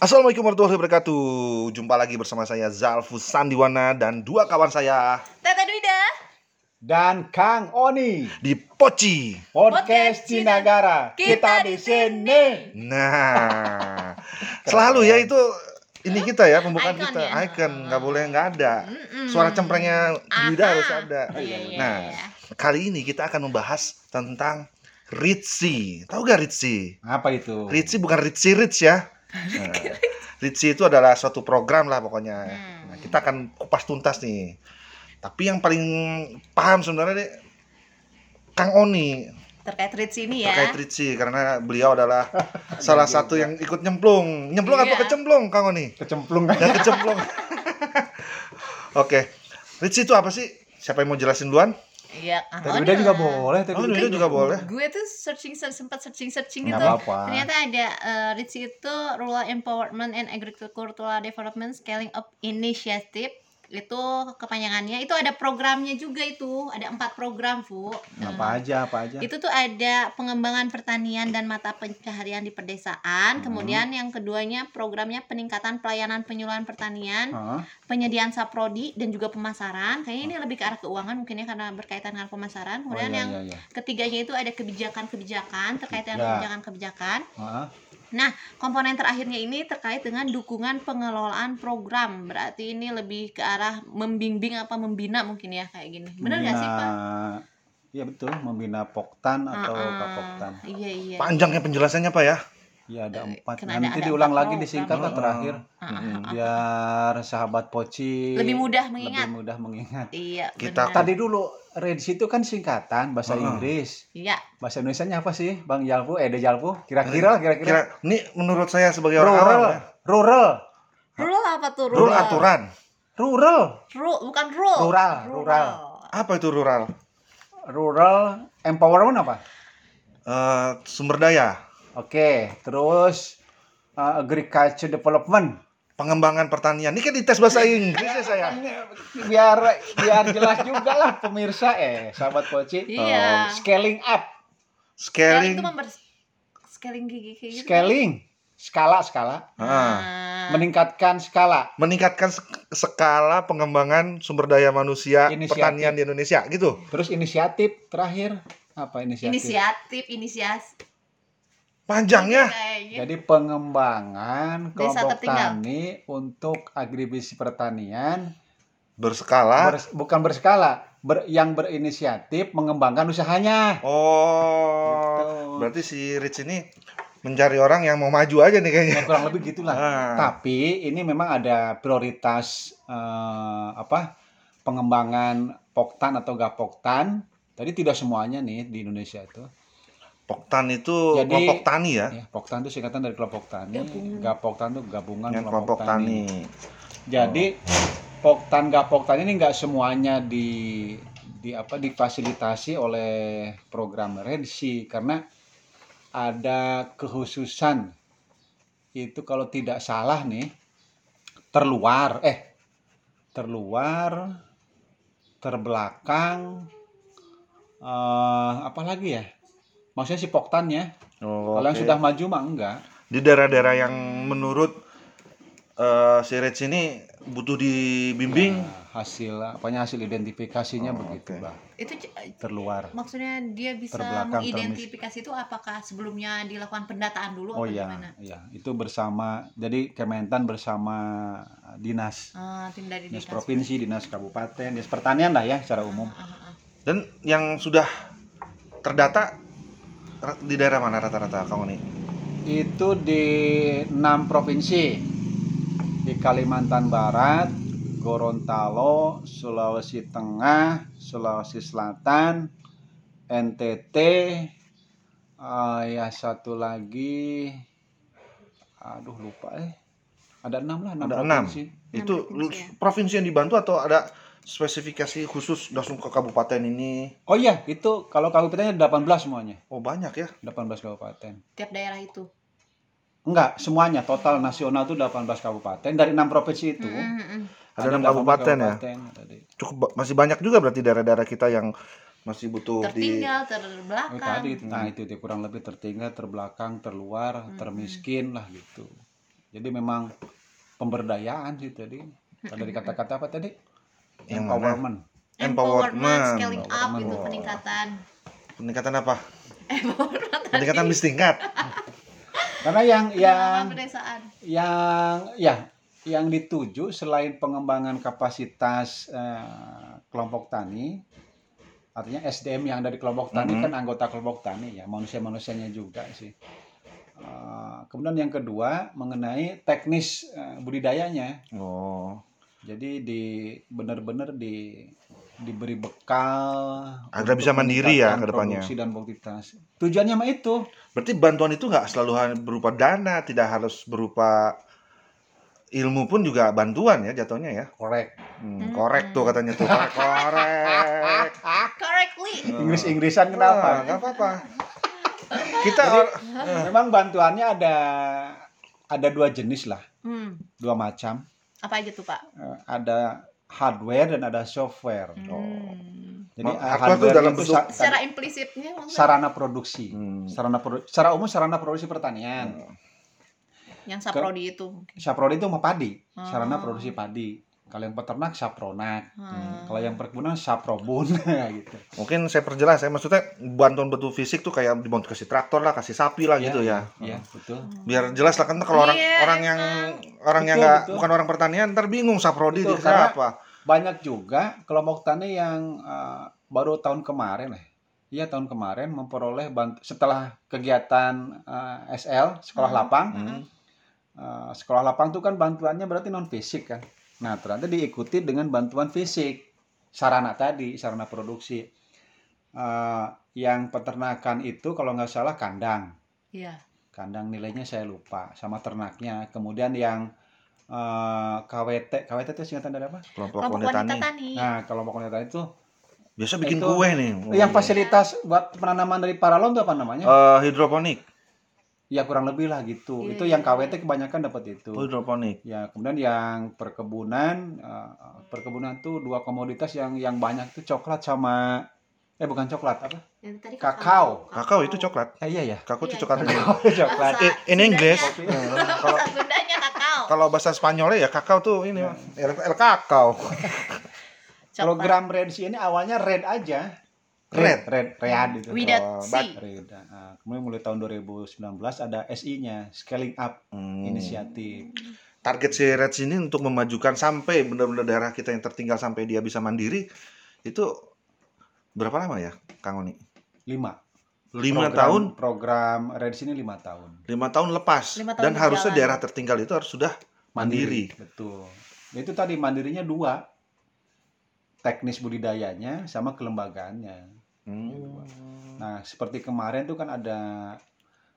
Assalamualaikum warahmatullahi wabarakatuh. Jumpa lagi bersama saya Zalfus Sandiwana Dan dua kawan saya Tata Duida. dan Kang Oni. di Poci podcast Cinagara. Kita di sini. Nah Selalu ya itu Ini kita ya pembukaan Icon kita. ya. Icon nggak boleh nggak ada. Mm-mm. Suara cemprengnya Aha. harus ada. Iya, iya, Nah iya. kali ini kita akan membahas tentang Ritzy. Tahu gak Ritzy? apa itu? Ritzy bukan Ritzy Rich ya Nah, Ritzy itu adalah suatu program lah pokoknya Hmm. Nah, kita akan kupas tuntas nih. Tapi yang paling paham sebenarnya nih, Kang Oni Terkait Ritz ini ya. terkait Ritzy karena beliau adalah salah satu yang ikut nyemplung. Nyemplung atau Iya. kecemplung Kang Oni? kecemplung kan Yang kecemplung. Oke. Ritzy itu apa sih? Siapa yang mau jelasin duluan? Iya. tadi oh, udah juga boleh Oh, udah Duda juga boleh. Gue tuh searching sempat searching searching gitu. apa-apa Ternyata ada uh, Ritz itu Rural Empowerment and Agricultural Development Scaling Up Initiative itu kepanjangannya. Itu ada programnya juga itu. Ada empat program Fu. Apa aja apa aja? Itu tuh ada pengembangan pertanian dan mata pencaharian di pedesaan. Hmm. kemudian yang keduanya programnya peningkatan pelayanan penyuluhan pertanian Hah? penyediaan saprodi dan juga pemasaran. Kayaknya ini lebih ke arah keuangan mungkin ya karena berkaitan dengan pemasaran. Oh, kemudian iya, yang iya, iya. ketiganya itu ada kebijakan-kebijakan terkait dengan Ya. Hah? komponen terakhirnya ini terkait dengan dukungan pengelolaan program berarti ini lebih ke arah membimbing apa membina mungkin ya kayak gini bener nggak sih pak Iya betul, membina poktan atau Ah, ah. kapoktan. iya iya Panjangnya penjelasannya Pak ya. Iya ada Eh, empat. karena Nah, ada- nanti ada diulang empat lagi lah Oh, terakhir, Ah, ah, ah. biar sahabat Poci lebih mudah mengingat lebih mudah mengingat. iya Kita benar. Tadi dulu Reds itu kan singkatan bahasa Ah, ah. Inggris. iya Bahasa Indonesianya apa sih, Bang Jalfu? Eh, De Jalfu? Kira-kira lah, kira-kira. Kira, ini menurut saya sebagai orang awam Rural, ya, rural, rule apa tuh rule aturan. rural, Rule, bukan rule Rural, rural. Apa itu rural? rural empowerment apa? Eh, sumber daya, Oke, terus uh, agriculture development. pengembangan pertanian. Ini kan dites bahasa Inggris ya saya. Biar biar jelas juga lah pemirsa eh sahabat Poci. iya Scaling up, scaling Scaling. itu member scaling gigi kayak gitu scaling, skala skala, Ah. Nah, meningkatkan skala. meningkatkan skala pengembangan sumber daya manusia Inisiatif. pertanian di Indonesia gitu. Terus inisiatif terakhir apa inisiatif? inisiatif inisiasi Panjangnya. kayaknya Jadi pengembangan kelompok tani untuk agribisnis pertanian Berskala. bers- bukan berskala, ber- yang berinisiatif mengembangkan usahanya. Oh. Gitu. Berarti si Rich ini mencari orang yang mau maju aja nih kayaknya. Ya, kurang lebih gitulah. Ah. Tapi ini memang ada prioritas eh, apa pengembangan poktan atau gapoktan. Tadi tidak semuanya nih di Indonesia itu. Poktan itu Jadi- kelompok tani ya. Ya, poktan itu singkatan dari kelompok tani. Gabungan. Gapoktan itu gabungan Yang kelompok tani. Jadi poktan gapoktan ini nggak semuanya di di apa difasilitasi oleh program Rensi karena ada kekhususan itu kalau tidak salah nih terluar eh terluar terbelakang eh apa lagi ya maksudnya si poktannya Oh, kalau yang oke. sudah maju mah enggak di daerah-daerah yang menurut eh, si Rich ini butuh dibimbing. Nah, hasil apanya hasil identifikasinya Oh, begitu oke. bah itu c- terluar maksudnya dia bisa mengidentifikasi itu apakah sebelumnya dilakukan pendataan dulu oh iya gimana iya itu bersama jadi Kementan bersama dinas Ah, tim dari dinas dinas. provinsi dinas kabupaten dinas pertanian lah ya secara umum Ah, ah, ah. Dan yang sudah terdata di daerah mana rata-rata kamu nih? itu di enam provinsi di Kalimantan Barat Gorontalo Sulawesi Tengah Sulawesi Selatan NTT eh, ya satu lagi aduh lupa eh ada enam lah enam Ada enam. provinsi Itu provinsi ya? provinsi yang dibantu atau ada spesifikasi khusus langsung ke kabupaten ini? oh iya itu kalau kabupatennya 18 semuanya Oh banyak ya. 18 kabupaten tiap daerah itu enggak semuanya total nasional itu 18 kabupaten dari enam provinsi itu Mm, mm, mm. Ada enam 18 kabupaten ya? kabupaten, ada di- Cukup masih banyak juga berarti daerah-daerah kita yang masih butuh di tertinggal Oh, terbelakang tadi nah itu dia kurang lebih tertinggal terbelakang terluar Hmm. termiskin lah gitu Jadi memang pemberdayaan sih tadi. Dari kata-kata apa tadi? Yang mana? Empowerment. Empowerment. scaling up Empowerment. itu Oh. peningkatan. Peningkatan apa? Empowerment Peningkatan bis tingkat. Karena yang yang pedesaan. yang ya yang dituju selain pengembangan kapasitas eh, kelompok tani artinya SDM yang dari kelompok tani Mhm. kan anggota kelompok tani ya manusia-manusianya juga sih Eh, kemudian yang kedua mengenai teknis eh, budidayanya Oh. Jadi di benar-benar di diberi bekal Agar bisa mandiri ya ke depannya. produksi dan produktivitas tujuannya mah itu Berarti bantuan itu nggak selalu berupa dana, tidak harus berupa ilmu pun juga bantuan ya jatuhnya ya. korek Hmm, Hmm. korek tuh katanya tuh korek korek. Correctly. Inggris-Inggrisan Wah, kenapa nggak apa-apa. Kita Jadi, Memang bantuannya ada ada dua jenis lah, Hmm. dua macam. Apa aja tuh, Pak? Eh, Ada hardware dan ada software. Hmm. Jadi Ma- eh, hardware itu dalam itu bentuk- sa- Secara implisitnya maksudnya sarana produksi. Hmm. Sarana produ- secara umum sarana produksi pertanian. yang saprodi itu. Saprodi itu mah padi, sarana Oh. produksi padi. Kalau yang peternak sapronak, Hmm. kalau yang perkebunan saprobun gitu. Mungkin saya perjelas ya, maksudnya bantuan bentuk fisik tuh kayak dibantu kasih traktor lah, kasih sapi lah gitu ya. Iya, betul. Biar jelas lah kan kalau orang Iya, orang yang orang yang Betul, nggak betul. bukan orang pertanian ntar bingung saprodi Betul, karena- apa. Banyak juga kelompok tani yang eh, baru tahun kemarin lah. Iya tahun kemarin memperoleh bant- setelah kegiatan eh, SL sekolah Hmm. lapang Hmm. Eh, sekolah lapang itu kan bantuannya berarti non fisik kan. Nah ternyata diikuti dengan bantuan fisik sarana tadi sarana produksi. Eh, yang peternakan itu kalau nggak salah kandang, Iya. kandang nilainya saya lupa sama ternaknya. Kemudian yang eh, KWT, KWT itu singkatan dari apa? Kelompok, Kelompok wanita wanita tani. tani. Nah kelompok wanita itu Biasa bikin Itu- kue nih. yang fasilitas buat penanaman dari paralon itu apa namanya? Eh, hidroponik. Ya kurang lebih lah gitu. Iya, itu iya, yang KWT kebanyakan dapat itu. Hidroponik. Ya, kemudian yang perkebunan, eh, perkebunan tuh dua komoditas yang yang banyak tuh coklat sama eh bukan coklat apa? Yang tadi Kakao. Kakao itu coklat. Eh, iya ya. Kakao itu Iya, coklat. Kakao coklat. In- in English. Kalau kakao. kalau bahasa Spanyolnya ya kakao tuh ini el, el kakao. Program Red Sea ini awalnya red aja. Red? red, red itu. Oh, C. Red. Nah, kemudian mulai tahun 2019 ada SI-nya, scaling up Hmm. inisiatif. Target si Red ini untuk memajukan sampai benar-benar daerah kita yang tertinggal sampai dia bisa mandiri itu berapa lama ya, Kang Oni? 5. Lima Program- tahun, Program Red Sea ini 5 tahun. lima tahun lepas. Lima tahun Dan harusnya daerah tertinggal itu harus sudah mandiri. Betul. Itu tadi mandirinya dua. Teknis budidayanya sama kelembagaannya. Hmm. Nah, seperti kemarin tuh kan ada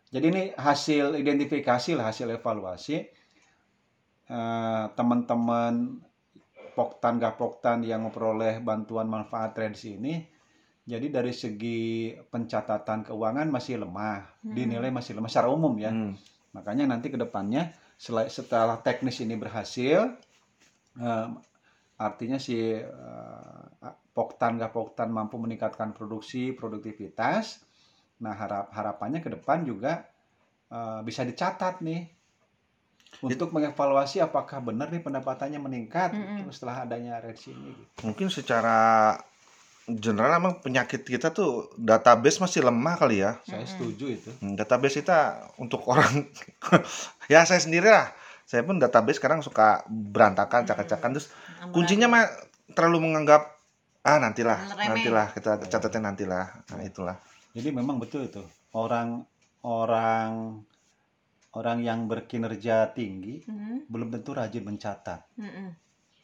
jadi ini hasil identifikasi lah, hasil evaluasi Eh, teman-teman Poktan Gapoktan yang memperoleh bantuan manfaat trades ini jadi dari segi pencatatan keuangan masih lemah, Hmm. dinilai masih lemah secara umum ya. Hmm. Makanya nanti ke depannya sela- setelah teknis ini berhasil, eh, artinya si eh, Poktan nggak Poktan mampu meningkatkan produksi, produktivitas. Nah harap harapannya ke depan juga eh, bisa dicatat nih untuk mengevaluasi apakah benar nih pendapatannya meningkat Mm-mm. gitu, setelah adanya Sea ini. Gitu. Mungkin secara general emang penyakit kita tuh database masih lemah kali ya. Saya setuju itu. Hmm, Database kita untuk orang ya saya sendiri lah. Saya pun database sekarang suka berantakan, cakap-cakan terus kuncinya mah terlalu menganggap ah nantilah, Remeh. nantilah kita catatnya nantilah. Nah, itulah. Jadi memang betul itu orang orang orang yang berkinerja tinggi Hmm, belum tentu rajin mencatat. hmm, hmm.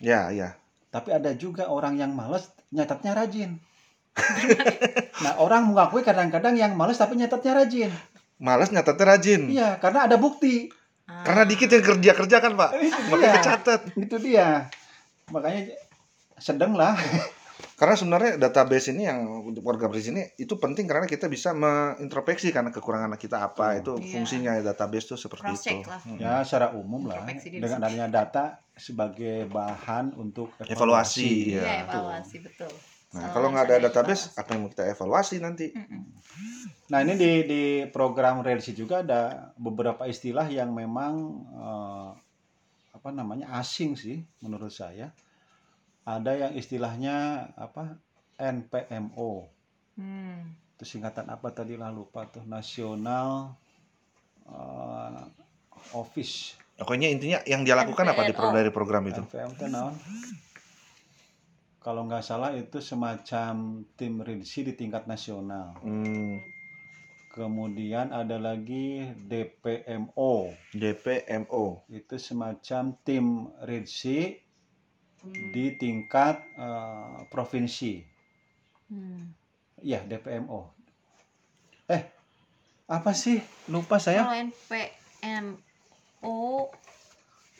Ya, ya. Tapi ada juga orang yang males nyatatnya rajin. nah orang mengakui kadang-kadang yang males tapi nyatatnya rajin. Males nyatatnya rajin. Iya karena ada bukti. Ah. Karena dikit yang kerja-kerja kan, Pak. Itu Makanya kecatat. Itu dia. Makanya sedang lah. Karena sebenarnya database ini yang untuk warga di sini itu penting karena kita bisa mengintrospeksi karena kekurangan kita apa itu Iya. fungsinya database itu seperti check itu. lah. Hmm. Ya secara umum lah dengan adanya data sebagai bahan untuk Evaluasi, evaluasi. Iya. Iya, evaluasi betul. Nah, kalau nggak ada database, evaluasi. apa yang mau kita evaluasi nanti? Nah ini di di program relasi juga ada beberapa istilah yang memang eh, apa namanya asing sih menurut saya. Ada yang istilahnya apa NPMO. Hmm. Itu singkatan apa tadi lah lupa tuh National eh, Office. Pokoknya intinya yang dia lakukan apa di dari program itu? NPM itu naon? Kalau nggak salah itu semacam tim relasi di tingkat nasional. Hmm, Kemudian ada lagi DPMO. DPMO. itu semacam tim reaksi di tingkat eh, provinsi. Hmm. Ya, DPMO. Eh, apa sih? Lupa saya. Kalau NPMO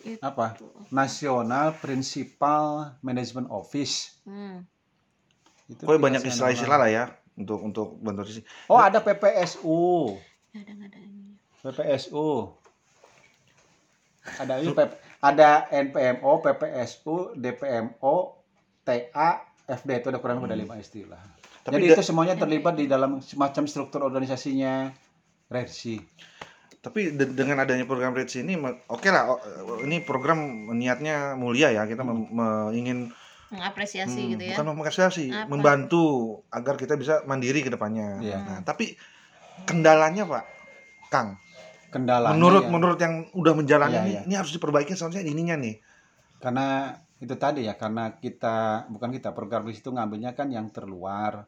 itu Apa? National Principal Management Office. Hmm. Itu tingkat banyak nasional. istilah-istilah lah ya untuk untuk bantu sisi. Oh, ada PPSU. Ada nggak ada ininya? PPSU. Ada ini PP ada NPMO, PPSU, DPMO, TA, FD itu ada kurang lebih ada lima istilah. Tapi Jadi itu semuanya terlibat di dalam semacam struktur organisasinya Redsi. Tapi de- dengan adanya program Rich ini, oke lah, o- ini program niatnya mulia ya, kita me- ingin Mengapresiasi hmm, gitu ya. bukan mengapresiasi, Apa? membantu agar kita bisa mandiri ke depannya. Iya. Nah, tapi kendalanya Pak, Kang, Kendalanya menurut ya, menurut yang udah menjalani Iya, ini, iya. ini harus diperbaiki soalnya ininya nih. karena itu tadi ya karena kita bukan kita program itu ngambilnya kan yang terluar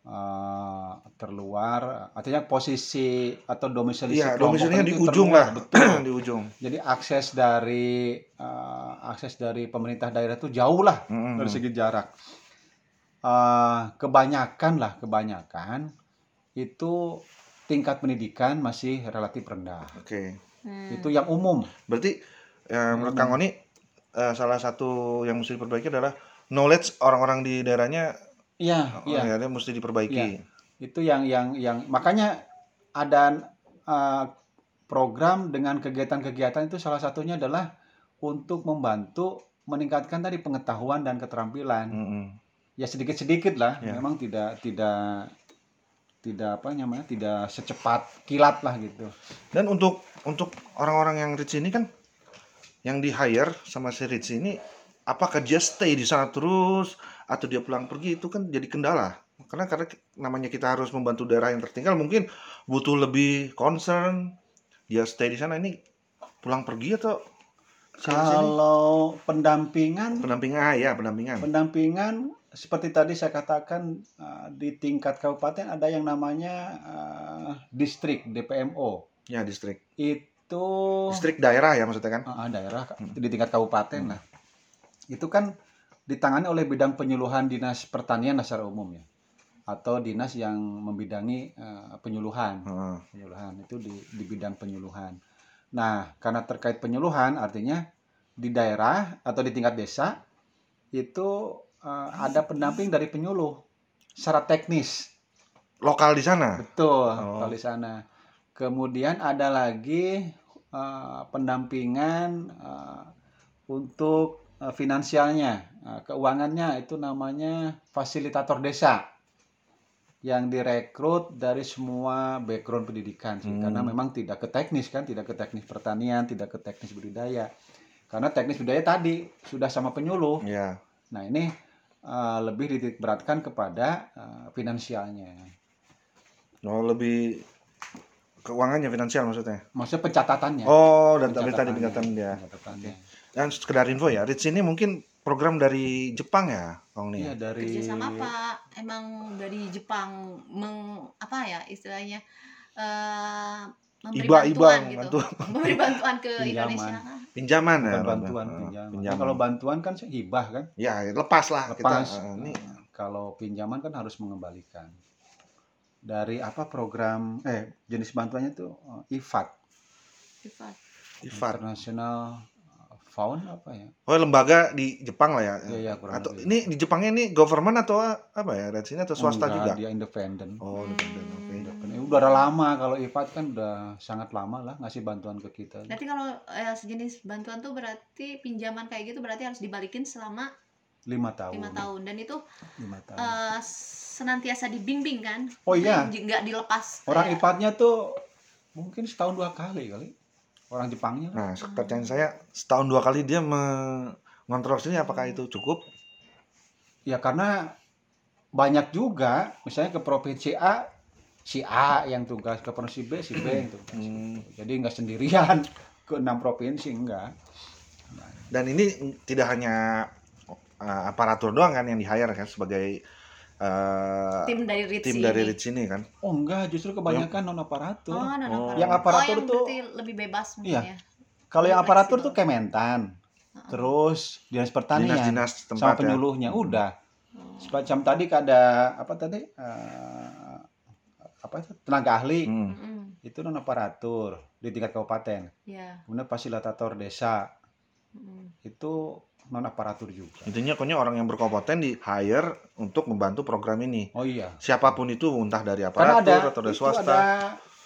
eh, terluar artinya posisi atau domisili si Iya, kelompok domisilinya di ujung terluar, lah, betul di ujung. Jadi akses dari eh, akses dari pemerintah daerah itu jauh lah Mm-mm. dari segi jarak. Eh, kebanyakan lah, kebanyakan itu tingkat pendidikan masih relatif rendah. Oke. Hmm. Itu yang umum. Berarti ya, menurut Hmm. Kang Oni eh, salah satu yang mesti diperbaiki adalah knowledge orang-orang di daerahnya Iya, iya. ya, mesti diperbaiki. Iya. Itu yang yang yang makanya ada eh, program dengan kegiatan-kegiatan itu salah satunya adalah untuk membantu meningkatkan tadi pengetahuan dan keterampilan. Mm-mm. ya sedikit-sedikit lah Ya. memang tidak tidak tidak apa namanya tidak secepat kilat lah gitu Dan untuk untuk orang-orang yang rich ini kan yang di hire sama si rich ini apakah dia stay di sana terus atau dia pulang pergi itu kan jadi kendala. Karena karena namanya kita harus membantu daerah yang tertinggal mungkin butuh lebih concern dia stay di sana ini pulang pergi atau kalau pendampingan pendampingan ah, ya pendampingan. pendampingan seperti tadi saya katakan uh, di tingkat kabupaten ada yang namanya uh, distrik DPMO Ya distrik. itu Distrik daerah ya maksudnya kan? Ah, daerah Hmm. di tingkat kabupaten lah itu kan ditangani oleh bidang penyuluhan dinas pertanian secara umum ya atau dinas yang membidangi eh, penyuluhan Heeh. penyuluhan itu di, di bidang penyuluhan nah karena terkait penyuluhan artinya di daerah atau di tingkat desa itu eh, ada pendamping dari penyuluh secara teknis Lokal di sana. Betul, Oh. kalau di sana. Kemudian ada lagi eh, pendampingan eh, untuk finansialnya, Nah, keuangannya itu namanya fasilitator desa yang direkrut dari semua background pendidikan sih, Hmm. karena memang tidak ke teknis kan, tidak ke teknis pertanian, tidak ke teknis budidaya. Karena teknis budidaya tadi sudah sama penyuluh. Ya. Nah ini eh, lebih dititik beratkan kepada eh, finansialnya. Oh, lebih keuangannya finansial maksudnya. Maksudnya pencatatannya. Oh, dan tadi Pencatatannya. pencatatan dia. Pencatatannya. Dan sekedar info ya, Rich ini mungkin program dari Jepang ya, Kang Nih. Iya dari sama apa emang dari Jepang meng apa ya istilahnya eh memberi Iba, bantuan iba, gitu bantu. memberi bantuan ke Pinjaman. Indonesia kan Pinjaman ya. bukan bantuan Eh, pinjaman. pinjaman. Kalau bantuan kan hibah kan, ya lepas lah kita. lepas. eh, ini Nah, kalau pinjaman kan harus mengembalikan. Dari apa program eh jenis bantuannya itu eh, IFAD, Sifat. IFAR. International Fund apa ya? Oh, lembaga di Jepang lah ya. Iya, iya, kurang atau lebih. ini di Jepangnya ini government atau apa ya? Rich ini atau swasta Enggak, juga? Dia independen. Oh, independen. Oke. Independen. Udah ada lama kalau IFAD kan udah sangat lama lah ngasih bantuan ke kita. Berarti kalau eh, sejenis bantuan tuh berarti pinjaman kayak gitu berarti harus dibalikin selama lima tahun. lima tahun dan itu Lima tahun. eh, senantiasa dibimbing kan Oh iya. Jadi nggak dilepas Orang kayak- IPAT-nya tuh mungkin setahun dua kali kali. Orang Jepangnya. Nah, pertanyaan saya setahun dua kali dia mengontrol sini apakah itu cukup? Ya karena banyak juga, misalnya ke provinsi A, si A yang tugas, ke provinsi B, si B yang tugas. Hmm. Jadi nggak sendirian ke enam provinsi enggak. Dan ini tidak hanya uh, aparatur doang kan yang di hire kan sebagai uh, tim dari Ritz tim dari Rich ini kan. Oh enggak, justru kebanyakan non aparatur. oh, non Oh. aparatur. Yang aparatur oh, yang tuh- lebih bebas mungkin Iya. ya Kalau yang aparatur tuh Kementan, terus dinas pertanian, Dinas-dinas sama tempat ya. penyuluhnya udah. Oh. Semacam tadi ada apa tadi eh, apa itu tenaga ahli Hmm. Mm-mm. itu non aparatur di tingkat kabupaten. ya Kemudian fasilitator desa Mm. itu non aparatur juga. Intinya pokoknya orang yang berkompeten di hire untuk membantu program ini. Oh iya. Siapa pun itu entah dari Karena ada aparatur atau dari swasta. ada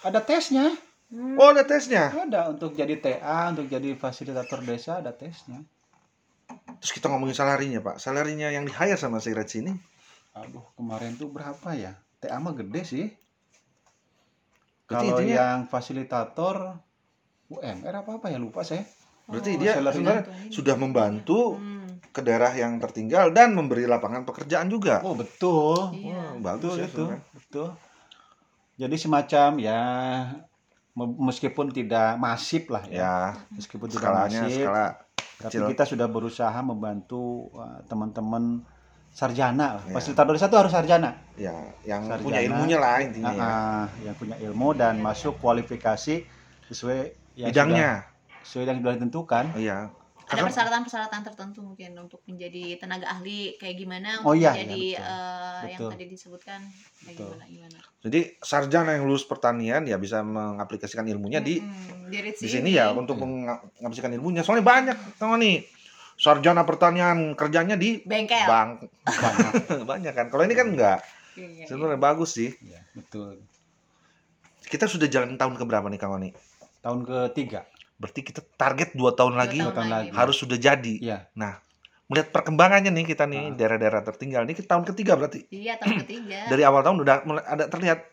ada tesnya. Hmm. Oh, ada tesnya. Ada untuk jadi TA, untuk jadi fasilitator desa ada tesnya. Terus kita ngomongin salarinya, Pak. Salarinya yang di hire sama si Rich ini Aduh, kemarin tuh berapa ya? TA mah gede sih. Kalau intinya- yang fasilitator UMR apa apa ya lupa saya. Berarti Oh, dia sebenarnya sudah membantu Hmm. ke daerah yang tertinggal dan memberi lapangan pekerjaan juga. Oh betul, Iya. Wah, bagus betul ya itu, sebenarnya. betul. Jadi semacam ya me- meskipun tidak masif lah ya, Ya, meskipun tidak skalanya masif, skala tapi kecil. kita sudah berusaha membantu uh, teman-teman sarjana lah. Ya. Fasilitator desa itu harus sarjana. ya yang Sarjana. punya ilmunya lah intinya ya. Ah, ah, yang punya ilmu dan Iya. masuk kualifikasi sesuai yang Bidangnya. sudah, sesuai yang sudah ditentukan. Oh, Iya. ada Karena- persyaratan-persyaratan tertentu mungkin untuk menjadi tenaga ahli kayak gimana Oh untuk iya, menjadi iya, betul. yang Betul. tadi disebutkan kayak Betul. gimana gimana Jadi sarjana yang lulus pertanian ya bisa mengaplikasikan ilmunya di Mm-mm. di, di sini ini. ya untuk mengaplikasikan ilmunya. Soalnya banyak teman nih sarjana pertanian kerjanya di bengkel bank Banyak. banyak kan. Kalau ini kan enggak. Iya, iya. Sebenarnya bagus sih. Ya, betul. Kita sudah jalan tahun keberapa nih Kang Oni? Tahun ketiga. Berarti kita target dua tahun Dua lagi Dua tahun lagi. harus sudah jadi. Iya. Melihat perkembangannya nih kita nih Ah. daerah-daerah tertinggal ini kita tahun ketiga berarti. iya tahun ketiga Dari awal tahun udah mulai ada terlihat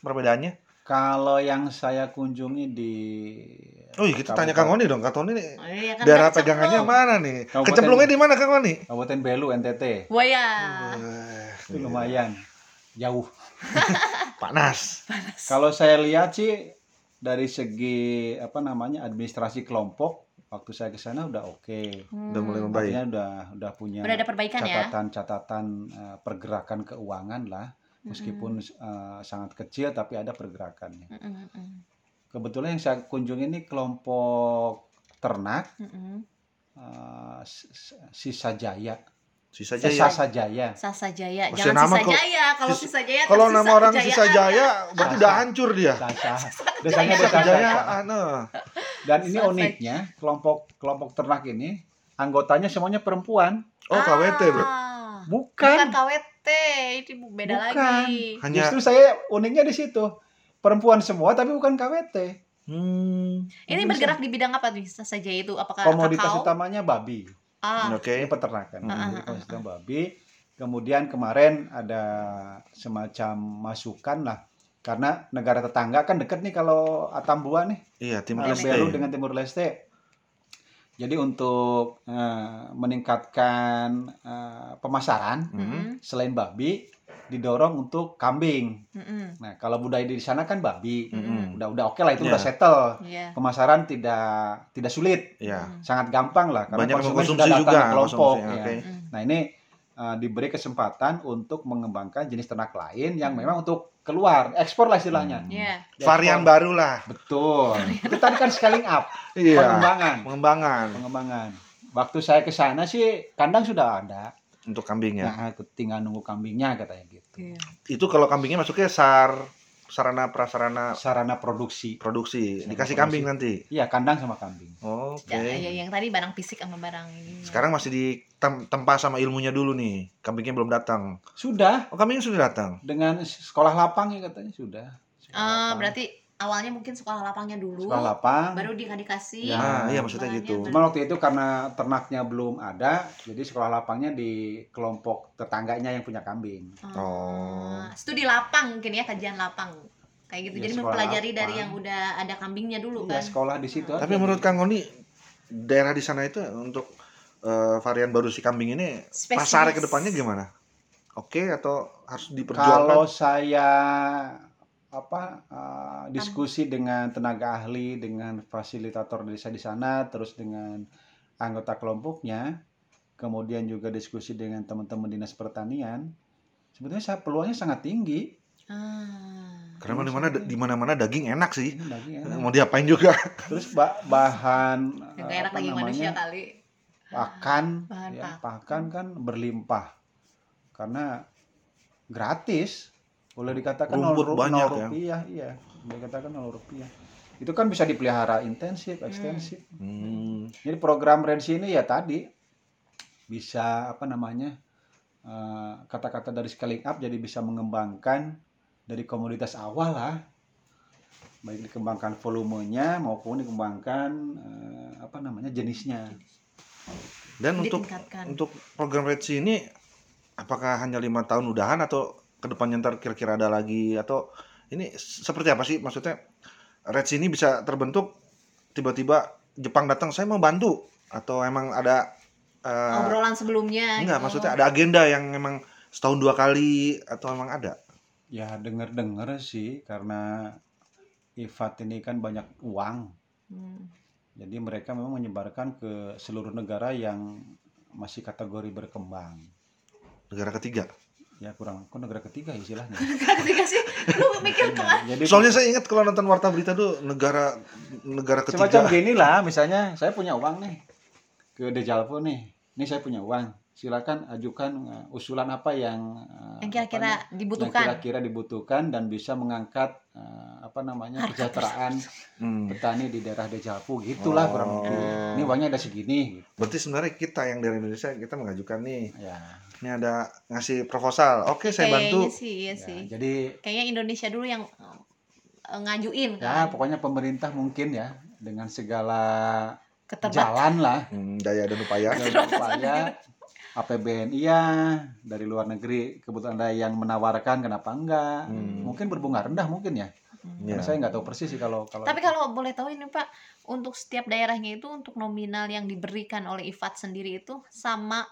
perbedaannya. Kalau yang saya kunjungi di Oh iya kita tanya Kang Oni dong. Kang Oni nih Oh, iya, kan daerah pegangannya mana nih? Kabupaten- Kecemplungnya di mana Kang Oni? Kabupaten Belu NTT. Wah ya Wah, Itu lumayan jauh. panas. Kalau saya lihat sih dari segi apa namanya administrasi kelompok waktu saya ke sana udah oke. Udah mulai Hmm. membaik. Artinya udah udah punya udah ada perbaikan ya catatan-catatan eh, pergerakan keuangan lah. Meskipun eh, sangat kecil tapi ada pergerakannya. Mm-mm, mm-mm, Kebetulan yang saya kunjungi ini kelompok ternak mm-mm. eh, S- S- Sisa Jaya. Sisa Eh, Jaya. Sasa Jaya. Sasa Jaya jangan nama Sisa Jaya kalau Sis- Sisa Jaya Kalau nama orang Sisa. Jaya berarti udah hancur dia. Sasa. Desanya Sasa. nah. Dan ini Sasa. uniknya kelompok kelompok ternak ini anggotanya semuanya perempuan. Oh KWT bro. Ah, Bukan. bukan KWT itu beda Bukan. lagi Hanya Justru saya uniknya di situ. Perempuan semua tapi bukan KWT. hmm, ini Bisa. bergerak di bidang apa nih Sasa Jaya itu apakah Komoditas kakao utamanya babi. Ah oke. Ini peternakan. Hmm. Jadi komoditas utama babi. Kemudian kemarin ada semacam masukan lah karena negara tetangga kan deket nih kalau Atambua nih Iya Timur Leste. Belu dengan Timur Leste. Jadi untuk eh, meningkatkan eh, pemasaran Hmm. selain babi didorong untuk kambing. Mm-mm. Nah kalau budaya di sana kan babi, Mm-mm. udah udah oke lah itu Iya. udah settle. Iya. Pemasaran tidak tidak sulit, Iya. Mm. sangat gampang lah karena Banyak konsumen sudah datang juga. ke kelompok. ya. oke. Mm. Nah ini eh, diberi kesempatan untuk mengembangkan jenis ternak lain yang Hmm. memang untuk keluar, ekspor lah istilahnya. Hmm. Iya. Diekspor. Varian baru lah. Betul. itu tadi kan scaling up, Iya. pengembangan, Pengembangan pengembangan. Waktu saya ke sana sih kandang sudah ada. Untuk kambingnya. Nah, tinggal nunggu kambingnya katanya gitu. Iya. Itu kalau kambingnya masuknya sar sarana prasarana Sarana produksi. produksi. Sarana Dikasih produksi. kambing nanti. Iya, kandang sama kambing. Oke. Ya, ya, yang tadi barang fisik sama barang ini. Sekarang masih ditempa sama ilmunya dulu nih. Kambingnya belum datang. Sudah Oh, kambingnya sudah datang. dengan sekolah lapang ya katanya sudah. Sekolah Ah, lapang. berarti awalnya mungkin sekolah lapangnya dulu sekolah lapang baru di dikasih Ya. Ah, iya, maksudnya bahannya, gitu. Cuma waktu itu karena ternaknya belum ada, jadi sekolah lapangnya di kelompok tetangganya yang punya kambing. Oh. studi lapang mungkin ya kajian lapang kayak gitu Ya, jadi mempelajari dari lapang. yang udah ada kambingnya dulu Iya, kan sekolah di situ. Tapi aja. menurut Kang Ngoni daerah di sana itu untuk eh, varian baru si kambing ini Spesies. pasarnya ke depannya gimana? Oke atau harus kalau diperjuangkan? saya apa uh, diskusi dengan tenaga ahli, dengan fasilitator desa di sana, terus dengan anggota kelompoknya, kemudian juga diskusi dengan teman-teman dinas pertanian, sebetulnya saya peluangnya sangat tinggi. ah. Karena mana di mana-mana daging enak sih. Ini daging enak. Mau diapain juga? Terus ba- bahan yang enak apa lagi namanya, manusia kali pakan Bahan ya, pakan. pakan kan berlimpah karena gratis boleh dikatakan nol Rumput ru- banyak nol ya. rupiah iya. Boleh dikatakan nol rupiah. Itu kan bisa dipelihara intensif ekstensif. Hmm. jadi program Rensi ini ya tadi bisa apa namanya eh, kata-kata dari scaling up jadi bisa mengembangkan dari komoditas awal lah. Baik dikembangkan volumenya maupun dikembangkan eh, apa namanya jenisnya. Dan untuk untuk program Red Sea ini apakah hanya lima tahun udahan atau ke depannya ntar kira-kira ada lagi atau ini seperti apa sih maksudnya Red Sea ini bisa terbentuk tiba-tiba Jepang datang saya mau bantu atau emang ada eh, obrolan sebelumnya enggak gitu. maksudnya ada agenda yang emang setahun dua kali atau emang ada Ya denger-denger sih karena IFAT ini kan banyak uang. Hmm. Jadi mereka memang menyebarkan ke seluruh negara yang masih kategori berkembang. negara ketiga Ya kurang kok negara ketiga istilahnya. ketika sih lu mikir ke mana Jadi soalnya saya ingat kalau nonton warta berita tuh negara negara semacam ketiga gini lah misalnya saya punya uang nih ke Dejalpo nih. Ini saya punya uang. Silakan ajukan uh, usulan apa yang uh, yang kira-kira namanya, yang dibutuhkan kira-kira dibutuhkan dan bisa mengangkat uh, apa namanya Harga kesejahteraan Hmm. petani di daerah Dejalpo gitulah kurang Oh. lebih. Ini uangnya ada segini gitu. berarti sebenarnya kita yang dari Indonesia kita mengajukan nih Ya. Ini ada ngasih proposal. Oke saya bantu. kayaknya sih iya ya, sih. Jadi kayaknya Indonesia dulu yang eh, ngajuin ya kan. pokoknya pemerintah mungkin ya dengan segala keterbat jalan lah. Hmm, daya dan upaya. Dan upaya. APBN iya dari luar negeri kebetulan ada yang menawarkan kenapa enggak? Hmm. mungkin berbunga rendah mungkin ya. Ya. Karena saya nggak tahu persis sih kalau kalau Tapi kalau boleh tahu ini Pak, untuk setiap daerahnya itu untuk nominal yang diberikan oleh IFAT sendiri itu sama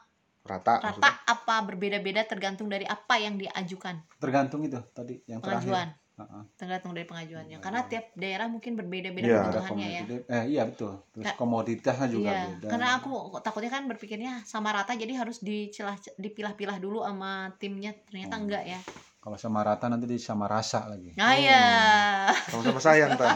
rata, rata maksudnya. apa berbeda-beda tergantung dari apa yang diajukan tergantung itu tadi yang pengajuan. terakhir Heeh. Tergantung dari pengajuannya. Karena tiap daerah mungkin berbeda-beda Iya. ada kebutuhannya ya. eh iya betul terus Kak- komoditasnya juga Iya, beda karena aku takutnya kan berpikirnya sama rata jadi harus dicelah dipilah-pilah dulu sama timnya ternyata Hmm. enggak ya. kalau sama rata nanti di sama rasa lagi Nah ya. sama-sama sayang kan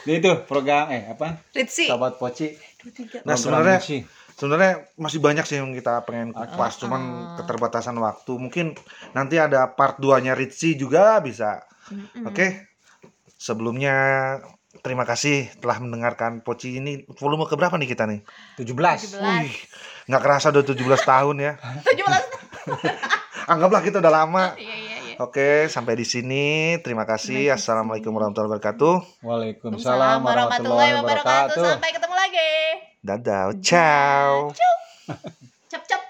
Jadi itu program eh apa Ritsi. sahabat poci Dua, tiga. Nah, sebenarnya- Ritsi. Sebenarnya masih banyak sih yang kita pengen kupas Ah. cuman keterbatasan waktu mungkin nanti ada part 2 nya Ritzy juga bisa Mm-mm. oke sebelumnya terima kasih telah mendengarkan Poci ini volume keberapa nih kita nih 17 17. Wih, nggak kerasa udah 17 tahun ya 17. anggaplah kita udah lama Iya iya iya. Oke, sampai di sini. Terima kasih. Assalamualaikum warahmatullahi wabarakatuh. Waalaikumsalam warahmatullahi wabarakatuh Sampai ketemu lagi. Đán đáo. Chào. Chúc. chập.